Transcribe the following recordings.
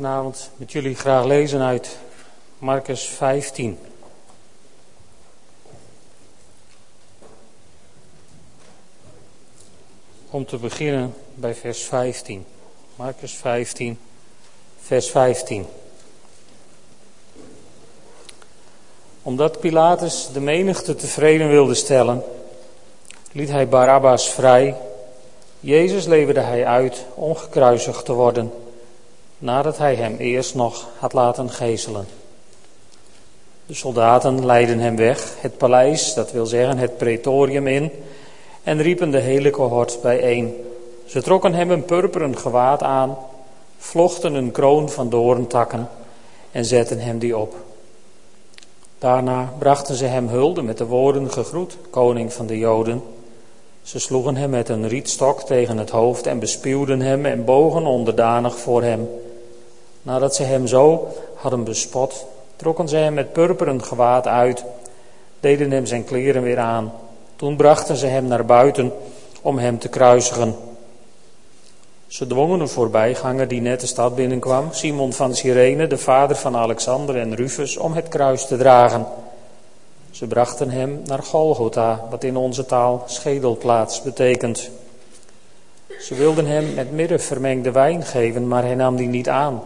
Vanavond met jullie graag lezen uit Marcus 15. Om te beginnen bij vers 15. Marcus 15, vers 15. Omdat Pilatus de menigte tevreden wilde stellen, liet hij Barabbas vrij. Jezus leverde hij uit om gekruisigd te worden nadat hij hem eerst nog had laten gezelen. De soldaten leidden hem weg, het paleis, dat wil zeggen het praetorium in, en riepen de hele cohort bijeen. Ze trokken hem een purperen gewaad aan, vlochten een kroon van doorntakken en zetten hem die op. Daarna brachten ze hem hulde met de woorden gegroet, koning van de Joden. Ze sloegen hem met een rietstok tegen het hoofd en bespuwden hem en bogen onderdanig voor hem. Nadat ze hem zo hadden bespot, trokken ze hem met purperen gewaad uit, deden hem zijn kleren weer aan. Toen brachten ze hem naar buiten om hem te kruisigen. Ze dwongen een voorbijganger die net de stad binnenkwam, Simon van Cyrene, de vader van Alexander en Rufus, om het kruis te dragen. Ze brachten hem naar Golgotha, wat in onze taal schedelplaats betekent. Ze wilden hem met midden vermengde wijn geven, maar hij nam die niet aan.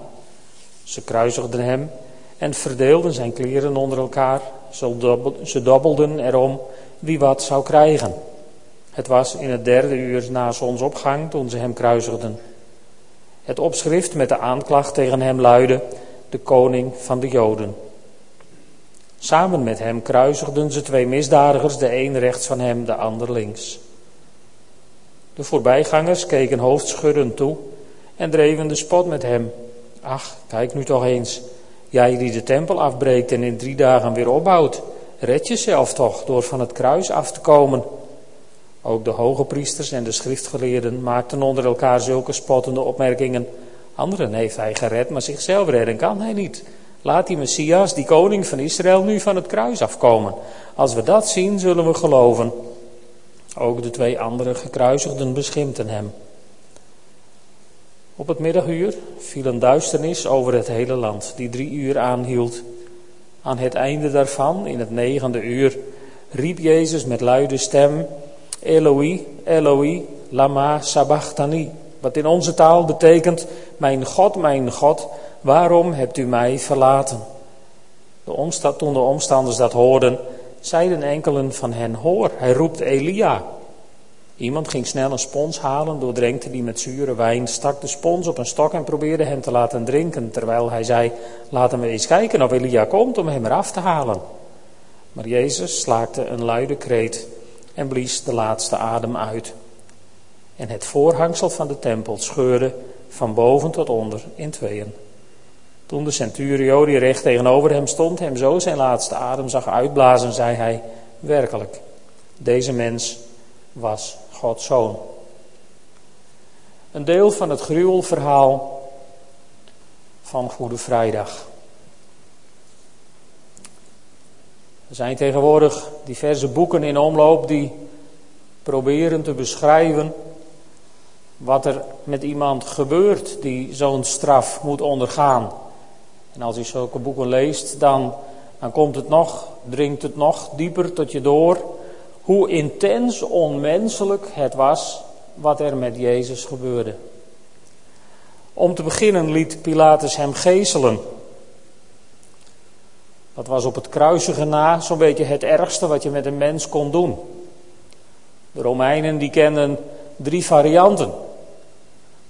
Ze kruisigden hem en verdeelden zijn kleren onder elkaar. Ze dobbelden erom wie wat zou krijgen. Het was in het derde uur na zonsopgang toen ze hem kruisigden. Het opschrift met de aanklacht tegen hem luidde: de koning van de Joden. Samen met hem kruisigden ze twee misdadigers, de een rechts van hem, de ander links. De voorbijgangers keken hoofdschuddend toe en dreven de spot met hem. Ach, kijk nu toch eens. Jij die de tempel afbreekt en in drie dagen weer opbouwt. Red jezelf toch door van het kruis af te komen. Ook de hoge priesters en de schriftgeleerden maakten onder elkaar zulke spottende opmerkingen. Anderen heeft hij gered, maar zichzelf redden kan hij niet. Laat die Messias, die koning van Israël, nu van het kruis afkomen. Als we dat zien, zullen we geloven. Ook de twee andere gekruisigden beschimpten hem. Op het middaguur viel een duisternis over het hele land, die drie uur aanhield. Aan het einde daarvan, in het negende uur, riep Jezus met luide stem: Eloi, Eloi, lama sabachthani. Wat in onze taal betekent: Mijn God, mijn God, waarom hebt u mij verlaten? De toen de omstanders dat hoorden, zeiden enkelen van hen: Hoor, hij roept Elia. Iemand ging snel een spons halen, doordrenkte die met zure wijn, stak de spons op een stok en probeerde hem te laten drinken, terwijl hij zei, laten we eens kijken of Elia komt om hem eraf te halen. Maar Jezus slaakte een luide kreet en blies de laatste adem uit. En het voorhangsel van de tempel scheurde van boven tot onder in tweeën. Toen de centurio die recht tegenover hem stond, hem zo zijn laatste adem zag uitblazen, zei hij, werkelijk, deze mens was Gods zoon. Een deel van het gruwelverhaal van Goede Vrijdag. Er zijn tegenwoordig diverse boeken in omloop die proberen te beschrijven wat er met iemand gebeurt die zo'n straf moet ondergaan. En als je zulke boeken leest, dan, dan komt het nog, dringt het nog dieper tot je door hoe intens onmenselijk het was wat er met Jezus gebeurde. Om te beginnen liet Pilatus hem gezelen. Dat was op het kruisigen na zo'n beetje het ergste wat je met een mens kon doen. De Romeinen die kenden drie varianten.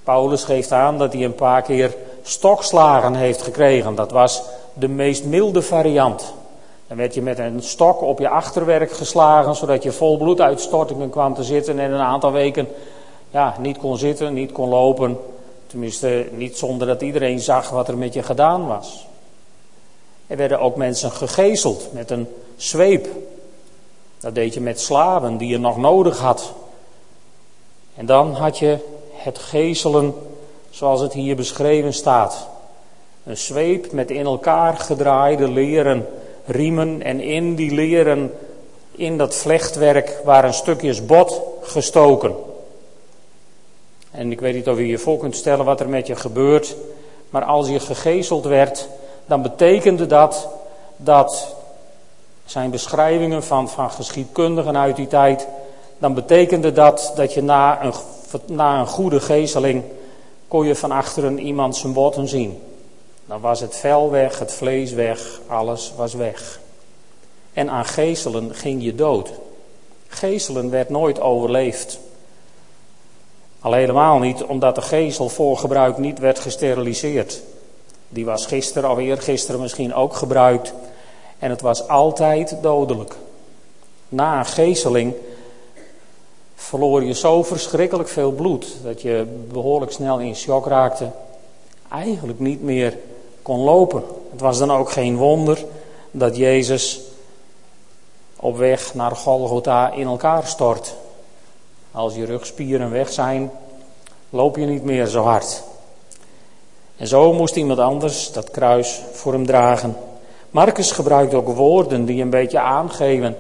Paulus geeft aan dat hij een paar keer stokslagen heeft gekregen. Dat was de meest milde variant. Dan werd je met een stok op je achterwerk geslagen, zodat je vol bloeduitstortingen kwam te zitten en een aantal weken ja, niet kon zitten, niet kon lopen. Tenminste, niet zonder dat iedereen zag wat er met je gedaan was. Er werden ook mensen gegezeld met een zweep. Dat deed je met slaven die je nog nodig had. En dan had je het gezelen zoals het hier beschreven staat. Een zweep met in elkaar gedraaide leren riemen en in die leren, in dat vlechtwerk, waren stukjes bot gestoken. En ik weet niet of je je voor kunt stellen wat er met je gebeurt Maar als je gegezeld werd, dan betekende dat dat zijn beschrijvingen van, van geschiedkundigen uit die tijd, dan betekende dat dat je na een, na een goede gezeling kon je van achteren iemand zijn botten zien. Dan was het vel weg, het vlees weg, alles was weg. En aan gezelen ging je dood. Gezelen werd nooit overleefd. Al helemaal niet omdat de gezel voor gebruik niet werd gesteriliseerd. Die was gisteren of eergisteren misschien ook gebruikt. En het was altijd dodelijk. Na een gezeling verloor je zo verschrikkelijk veel bloed dat je behoorlijk snel in shock raakte. Eigenlijk niet meer lopen. Het was dan ook geen wonder dat Jezus op weg naar Golgotha in elkaar stort. Als je rugspieren weg zijn, loop je niet meer zo hard. En zo moest iemand anders dat kruis voor hem dragen. Marcus gebruikt ook woorden die een beetje aangeven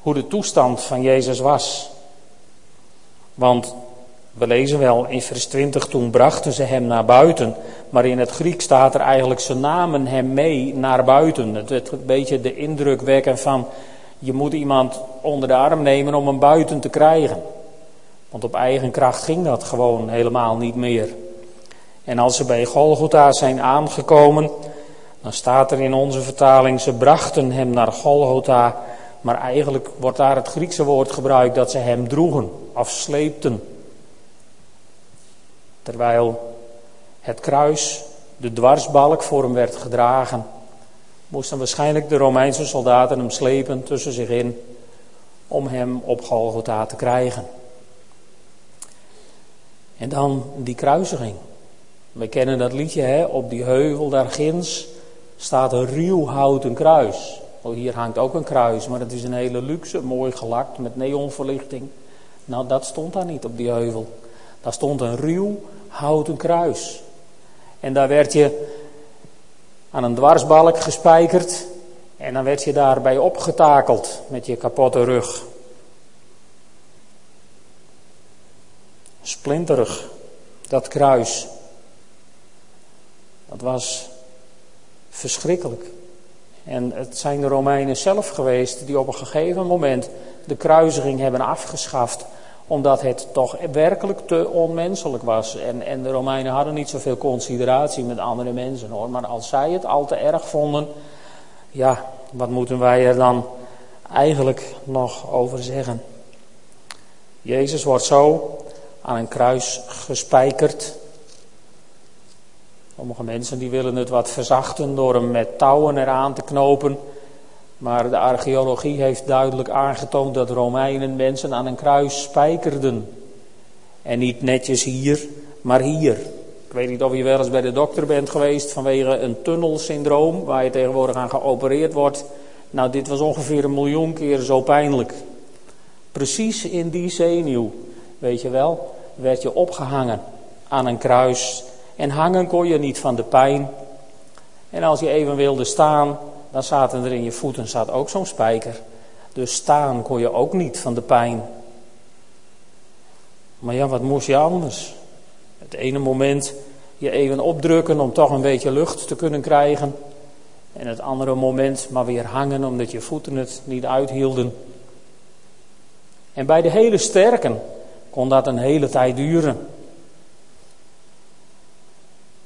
hoe de toestand van Jezus was. Want we lezen wel in vers 20, toen brachten ze hem naar buiten. Maar in het Griek staat er eigenlijk, ze namen hem mee naar buiten. Het werd een beetje de indruk wekken van, je moet iemand onder de arm nemen om hem buiten te krijgen. Want op eigen kracht ging dat gewoon helemaal niet meer. En als ze bij Golgotha zijn aangekomen, dan staat er in onze vertaling, ze brachten hem naar Golgotha. Maar eigenlijk wordt daar het Griekse woord gebruikt dat ze hem droegen of sleepten. Terwijl het kruis, de dwarsbalk, voor hem werd gedragen, moesten waarschijnlijk de Romeinse soldaten hem slepen tussen zich in om hem op Golgotha te krijgen. En dan die kruisiging. We kennen dat liedje, hè? op die heuvel daar ginds staat een ruw houten kruis. Oh, hier hangt ook een kruis, maar het is een hele luxe, mooi gelakt met neonverlichting. Nou, dat stond daar niet op die heuvel. Daar stond een ruw houten kruis. En daar werd je aan een dwarsbalk gespijkerd en dan werd je daarbij opgetakeld met je kapotte rug. Splinterig, dat kruis. Dat was verschrikkelijk. En het zijn de Romeinen zelf geweest die op een gegeven moment de kruisiging hebben afgeschaft omdat het toch werkelijk te onmenselijk was. En, en de Romeinen hadden niet zoveel consideratie met andere mensen hoor. Maar als zij het al te erg vonden, ja, wat moeten wij er dan eigenlijk nog over zeggen? Jezus wordt zo aan een kruis gespijkerd. Sommige mensen die willen het wat verzachten door hem met touwen eraan te knopen. Maar de archeologie heeft duidelijk aangetoond dat Romeinen mensen aan een kruis spijkerden. En niet netjes hier, maar hier. Ik weet niet of je wel eens bij de dokter bent geweest vanwege een tunnelsyndroom, waar je tegenwoordig aan geopereerd wordt. Nou, dit was ongeveer een miljoen keer zo pijnlijk. Precies in die zenuw, weet je wel, werd je opgehangen aan een kruis. En hangen kon je niet van de pijn. En als je even wilde staan, dan zaten er in je voeten zat ook zo'n spijker. Dus staan kon je ook niet van de pijn. Maar ja, wat moest je anders? Het ene moment je even opdrukken om toch een beetje lucht te kunnen krijgen. En het andere moment maar weer hangen omdat je voeten het niet uithielden. En bij de hele sterken kon dat een hele tijd duren.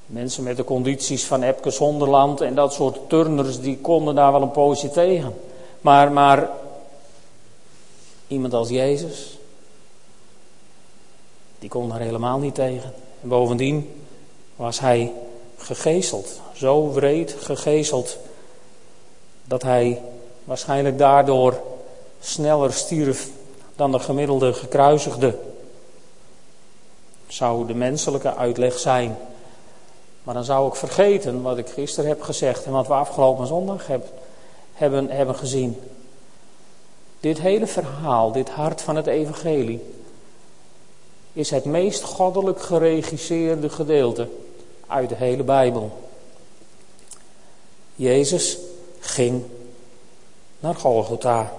Mensen met de condities van Epke Zonderland en dat soort turners, die konden daar wel een poosje tegen. Maar, maar iemand als Jezus, die kon daar helemaal niet tegen. En bovendien was hij gegezeld, zo wreed gegezeld, dat hij waarschijnlijk daardoor sneller stierf dan de gemiddelde gekruisigde. Zou de menselijke uitleg zijn. Maar dan zou ik vergeten wat ik gisteren heb gezegd en wat we afgelopen zondag heb, hebben, hebben gezien. Dit hele verhaal, dit hart van het evangelie, is het meest goddelijk geregisseerde gedeelte uit de hele Bijbel. Jezus ging naar Golgotha.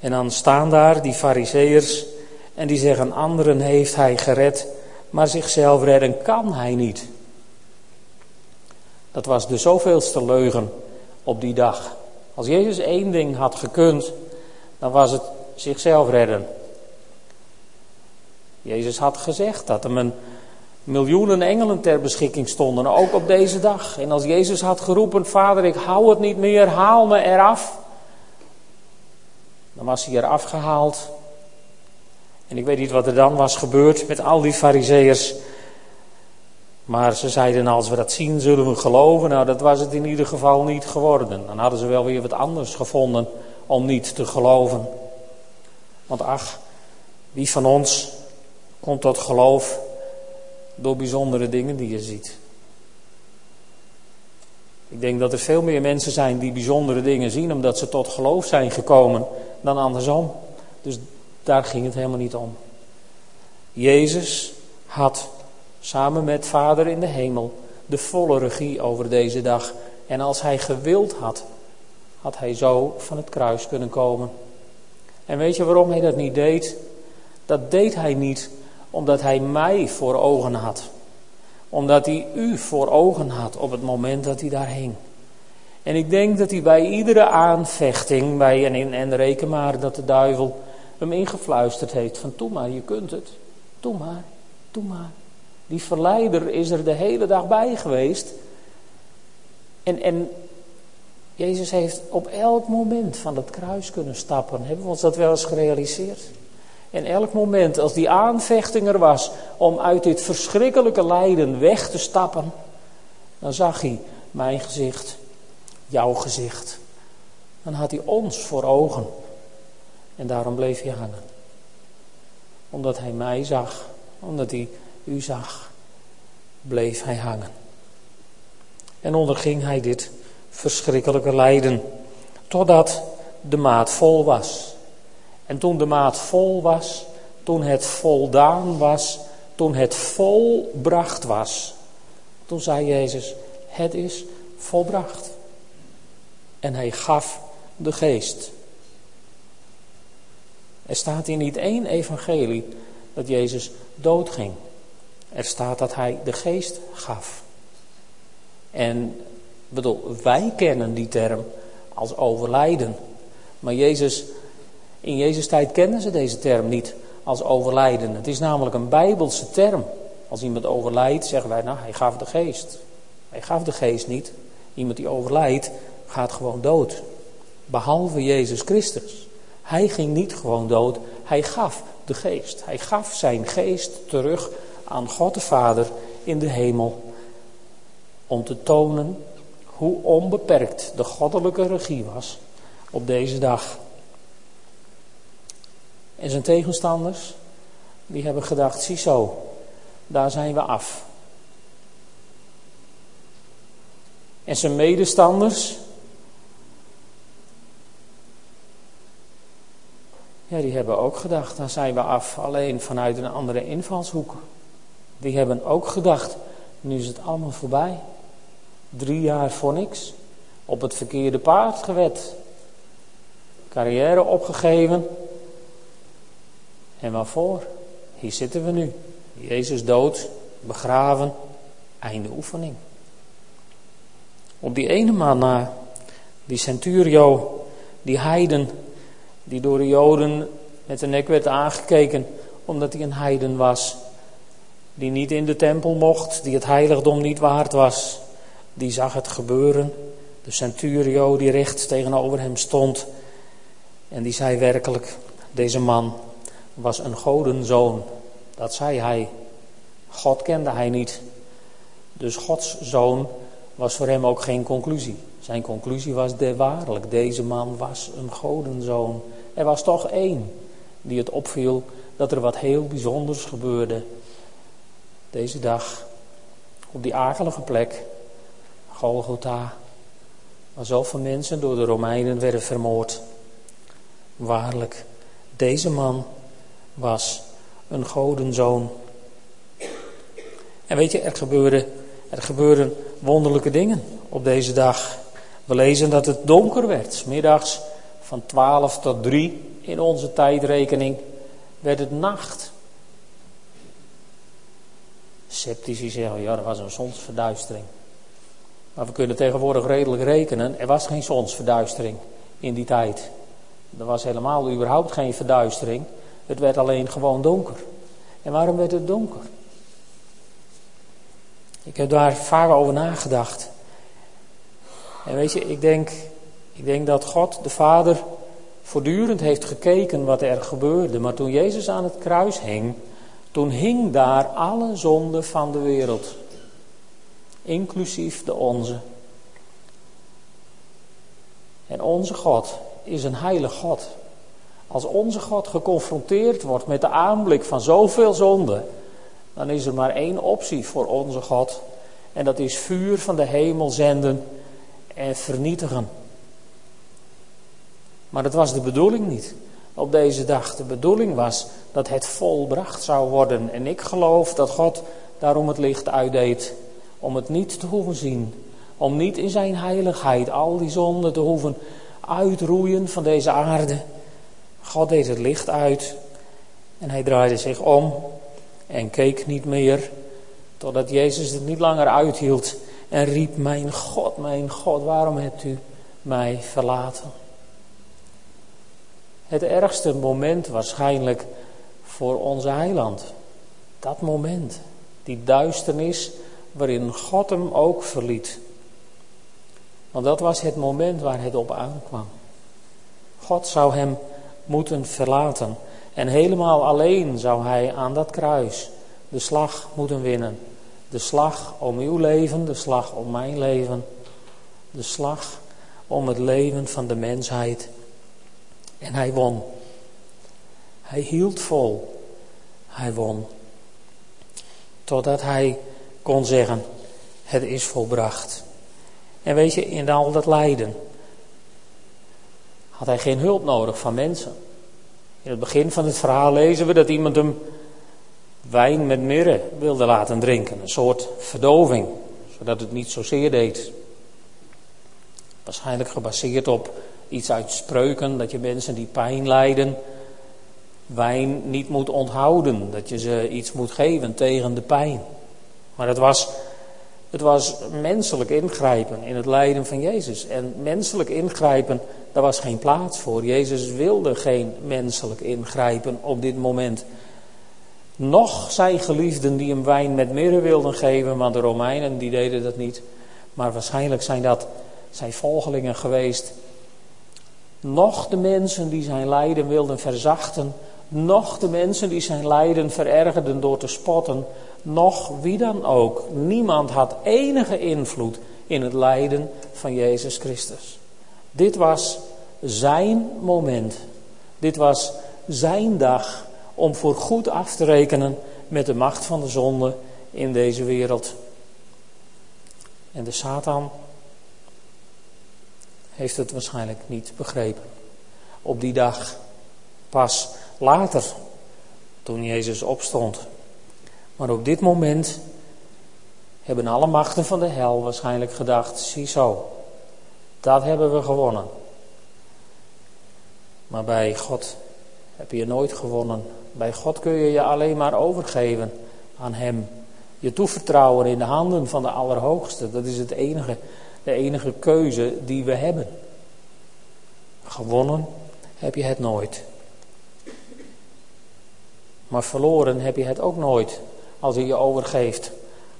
En dan staan daar die fariseërs en die zeggen, anderen heeft hij gered, maar zichzelf redden kan hij niet. Dat was de zoveelste leugen op die dag. Als Jezus één ding had gekund, dan was het zichzelf redden. Jezus had gezegd dat er een miljoenen engelen ter beschikking stonden, ook op deze dag. En als Jezus had geroepen, Vader, ik hou het niet meer, haal me eraf. Dan was hij eraf gehaald. En ik weet niet wat er dan was gebeurd met al die fariseërs. Maar ze zeiden, als we dat zien, zullen we geloven. Nou, dat was het in ieder geval niet geworden. Dan hadden ze wel weer wat anders gevonden om niet te geloven. Want ach, wie van ons komt tot geloof door bijzondere dingen die je ziet? Ik denk dat er veel meer mensen zijn die bijzondere dingen zien omdat ze tot geloof zijn gekomen dan andersom. Dus daar ging het helemaal niet om. Jezus had samen met Vader in de hemel de volle regie over deze dag. En als hij gewild had, had hij zo van het kruis kunnen komen. En weet je waarom hij dat niet deed? Dat deed hij niet omdat hij mij voor ogen had. Omdat hij u voor ogen had op het moment dat hij daar hing. En ik denk dat hij bij iedere aanvechting, bij, en, en reken maar dat de duivel hem ingefluisterd heeft van doe maar, je kunt het. Doe maar, doe maar. Die verleider is er de hele dag bij geweest. En, en Jezus heeft op elk moment van het kruis kunnen stappen. Hebben we ons dat wel eens gerealiseerd? En elk moment als die aanvechting er was om uit dit verschrikkelijke lijden weg te stappen, dan zag hij mijn gezicht, jouw gezicht. Dan had hij ons voor ogen. En daarom bleef hij hangen. Omdat hij mij zag, omdat hij u zag, bleef hij hangen. En onderging hij dit verschrikkelijke lijden, totdat de maat vol was. En toen de maat vol was, toen het voldaan was, toen het volbracht was, toen zei Jezus, het is volbracht. En hij gaf de geest. Er staat in niet één evangelie dat Jezus doodging. Er staat dat hij de geest gaf. En bedoel, wij kennen die term als overlijden. Maar Jezus, in Jezus tijd kenden ze deze term niet als overlijden. Het is namelijk een bijbelse term. Als iemand overlijdt, zeggen wij, nou, hij gaf de geest. Hij gaf de geest niet. Iemand die overlijdt, gaat gewoon dood. Behalve Jezus Christus. Hij ging niet gewoon dood, hij gaf de geest. Hij gaf zijn geest terug aan God de Vader in de hemel. Om te tonen hoe onbeperkt de goddelijke regie was op deze dag. En zijn tegenstanders, die hebben gedacht, ziezo, daar zijn we af. En zijn medestanders, Ja, die hebben ook gedacht, dan zijn we af, alleen vanuit een andere invalshoek. Die hebben ook gedacht, nu is het allemaal voorbij. Drie jaar voor niks. Op het verkeerde paard gewet. Carrière opgegeven. En waarvoor? Hier zitten we nu. Jezus dood, begraven, einde oefening. Op die ene man na, die centurio, die heiden, die door de Joden met de nek werd aangekeken omdat hij een heiden was. Die niet in de tempel mocht, die het heiligdom niet waard was. Die zag het gebeuren. De centurio die rechts tegenover hem stond. En die zei werkelijk, deze man was een godenzoon. Dat zei hij. God kende hij niet. Dus Gods zoon was voor hem ook geen conclusie. Zijn conclusie was de waarlijk, deze man was een godenzoon. Er was toch één die het opviel dat er wat heel bijzonders gebeurde. Deze dag, op die akelige plek, Golgotha, waar zoveel mensen door de Romeinen werden vermoord. Waarlijk, deze man was een godenzoon. En weet je, er gebeurden, er gebeurden wonderlijke dingen op deze dag. We lezen dat het donker werd, middags van 12 tot 3 in onze tijdrekening werd het nacht. Sceptici zeggen, ja, dat was een zonsverduistering. Maar we kunnen tegenwoordig redelijk rekenen. Er was geen zonsverduistering in die tijd. Er was helemaal überhaupt geen verduistering. Het werd alleen gewoon donker. En waarom werd het donker? Ik heb daar vaak over nagedacht. En weet je, ik denk, ik denk dat God, de Vader, voortdurend heeft gekeken wat er gebeurde. Maar toen Jezus aan het kruis hing, toen hing daar alle zonde van de wereld. Inclusief de onze. En onze God is een heilig God. Als onze God geconfronteerd wordt met de aanblik van zoveel zonde, dan is er maar één optie voor onze God. En dat is vuur van de hemel zenden en vernietigen. Maar dat was de bedoeling niet op deze dag. De bedoeling was dat het volbracht zou worden. En ik geloof dat God daarom het licht uitdeed. Om het niet te hoeven zien. Om niet in zijn heiligheid al die zonden te hoeven uitroeien van deze aarde. God deed het licht uit. En hij draaide zich om en keek niet meer. Totdat Jezus het niet langer uithield. En riep: Mijn God, mijn God, waarom hebt u mij verlaten? Het ergste moment waarschijnlijk voor onze heiland. Dat moment, die duisternis waarin God hem ook verliet. Want dat was het moment waar het op aankwam. God zou hem moeten verlaten. En helemaal alleen zou hij aan dat kruis de slag moeten winnen. De slag om uw leven, de slag om mijn leven. De slag om het leven van de mensheid. En hij won. Hij hield vol. Hij won. Totdat hij kon zeggen: Het is volbracht. En weet je, in al dat lijden had hij geen hulp nodig van mensen. In het begin van het verhaal lezen we dat iemand hem wijn met mirre wilde laten drinken. Een soort verdoving, zodat het niet zozeer deed. Waarschijnlijk gebaseerd op iets uit spreuken, dat je mensen die pijn lijden, wijn niet moet onthouden. Dat je ze iets moet geven tegen de pijn. Maar het was, het was menselijk ingrijpen in het lijden van Jezus. En menselijk ingrijpen, daar was geen plaats voor. Jezus wilde geen menselijk ingrijpen op dit moment. Nog zijn geliefden die hem wijn met mirre wilden geven, want de Romeinen die deden dat niet. Maar waarschijnlijk zijn dat zijn volgelingen geweest nog de mensen die zijn lijden wilden verzachten, nog de mensen die zijn lijden verergerden door te spotten, nog wie dan ook. Niemand had enige invloed in het lijden van Jezus Christus. Dit was zijn moment. Dit was zijn dag om voor goed af te rekenen met de macht van de zonde in deze wereld. En de Satan heeft het waarschijnlijk niet begrepen. Op die dag, pas later, toen Jezus opstond. Maar op dit moment hebben alle machten van de hel waarschijnlijk gedacht: ziezo, dat hebben we gewonnen. Maar bij God heb je nooit gewonnen. Bij God kun je je alleen maar overgeven aan Hem. Je toevertrouwen in de handen van de Allerhoogste. Dat is het enige de enige keuze die we hebben. Gewonnen heb je het nooit. Maar verloren heb je het ook nooit als je je overgeeft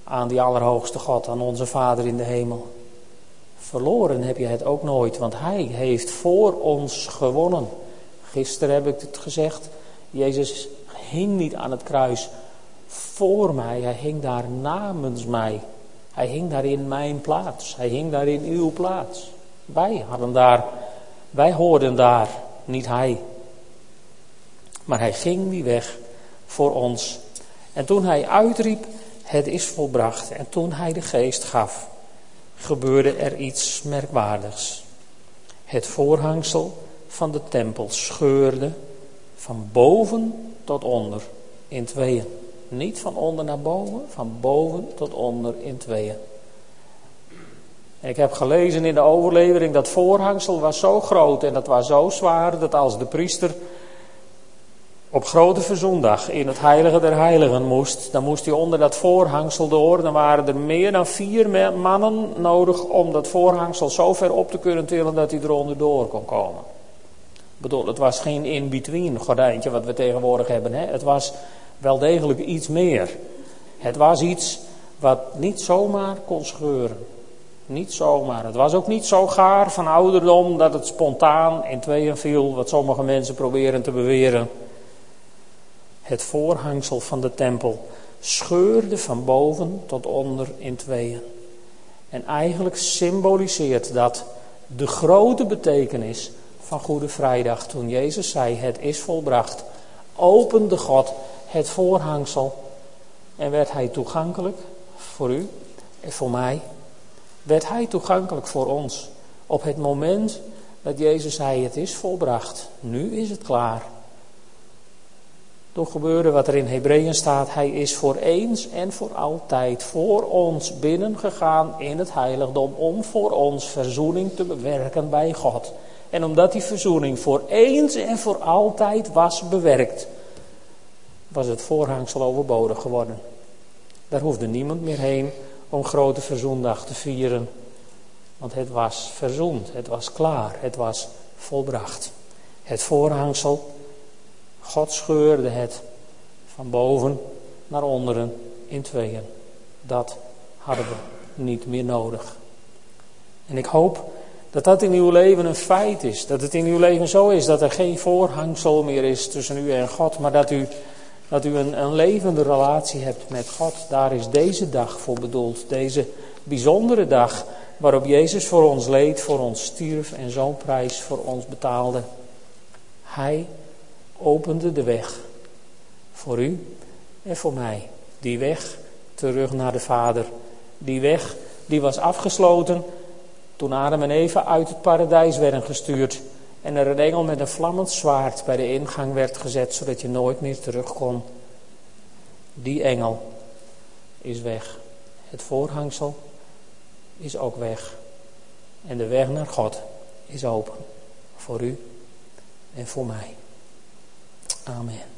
aan die Allerhoogste God, aan onze Vader in de hemel. Verloren heb je het ook nooit, want Hij heeft voor ons gewonnen. Gisteren heb ik het gezegd, Jezus hing niet aan het kruis voor mij, Hij hing daar namens mij. Hij hing daar in mijn plaats. Hij hing daar in uw plaats. Wij hadden daar, wij hoorden daar, niet hij. Maar hij ging die weg voor ons. En toen hij uitriep, het is volbracht. En toen hij de geest gaf, gebeurde er iets merkwaardigs. Het voorhangsel van de tempel scheurde van boven tot onder in tweeën. Niet van onder naar boven, van boven tot onder in tweeën. Ik heb gelezen in de overlevering dat voorhangsel was zo groot en dat was zo zwaar dat als de priester op grote verzoendag in het heilige der heiligen moest, dan moest hij onder dat voorhangsel door. Dan waren er meer dan vier mannen nodig om dat voorhangsel zo ver op te kunnen tillen dat hij eronder door kon komen. Ik bedoel, het was geen in-between gordijntje wat we tegenwoordig hebben. Hè? Het was wel degelijk iets meer. Het was iets wat niet zomaar kon scheuren. Niet zomaar. Het was ook niet zo gaar van ouderdom dat het spontaan in tweeën viel, wat sommige mensen proberen te beweren. Het voorhangsel van de tempel scheurde van boven tot onder in tweeën. En eigenlijk symboliseert dat de grote betekenis van Goede Vrijdag. Toen Jezus zei: Het is volbracht, opende God het voorhangsel en werd hij toegankelijk voor u en voor mij. Werd hij toegankelijk voor ons op het moment dat Jezus zei: Het is volbracht, nu is het klaar. Toen gebeurde wat er in Hebreeën staat. Hij is voor eens en voor altijd voor ons binnengegaan in het heiligdom om voor ons verzoening te bewerken bij God. En omdat die verzoening voor eens en voor altijd was bewerkt, was het voorhangsel overbodig geworden. Daar hoefde niemand meer heen om grote verzoendag te vieren. Want het was verzoend, het was klaar, het was volbracht. Het voorhangsel, God scheurde het van boven naar onderen in tweeën. Dat hadden we niet meer nodig. En ik hoop dat dat in uw leven een feit is. Dat het in uw leven zo is dat er geen voorhangsel meer is tussen u en God, maar dat u dat u een, een levende relatie hebt met God. Daar is deze dag voor bedoeld. Deze bijzondere dag waarop Jezus voor ons leed, voor ons stierf en zo'n prijs voor ons betaalde. Hij opende de weg voor u en voor mij. Die weg terug naar de Vader. Die weg die was afgesloten toen Adam en Eva uit het paradijs werden gestuurd. En er een engel met een vlammend zwaard bij de ingang werd gezet, zodat je nooit meer terug kon. Die engel is weg. Het voorhangsel is ook weg. En de weg naar God is open. Voor u en voor mij. Amen.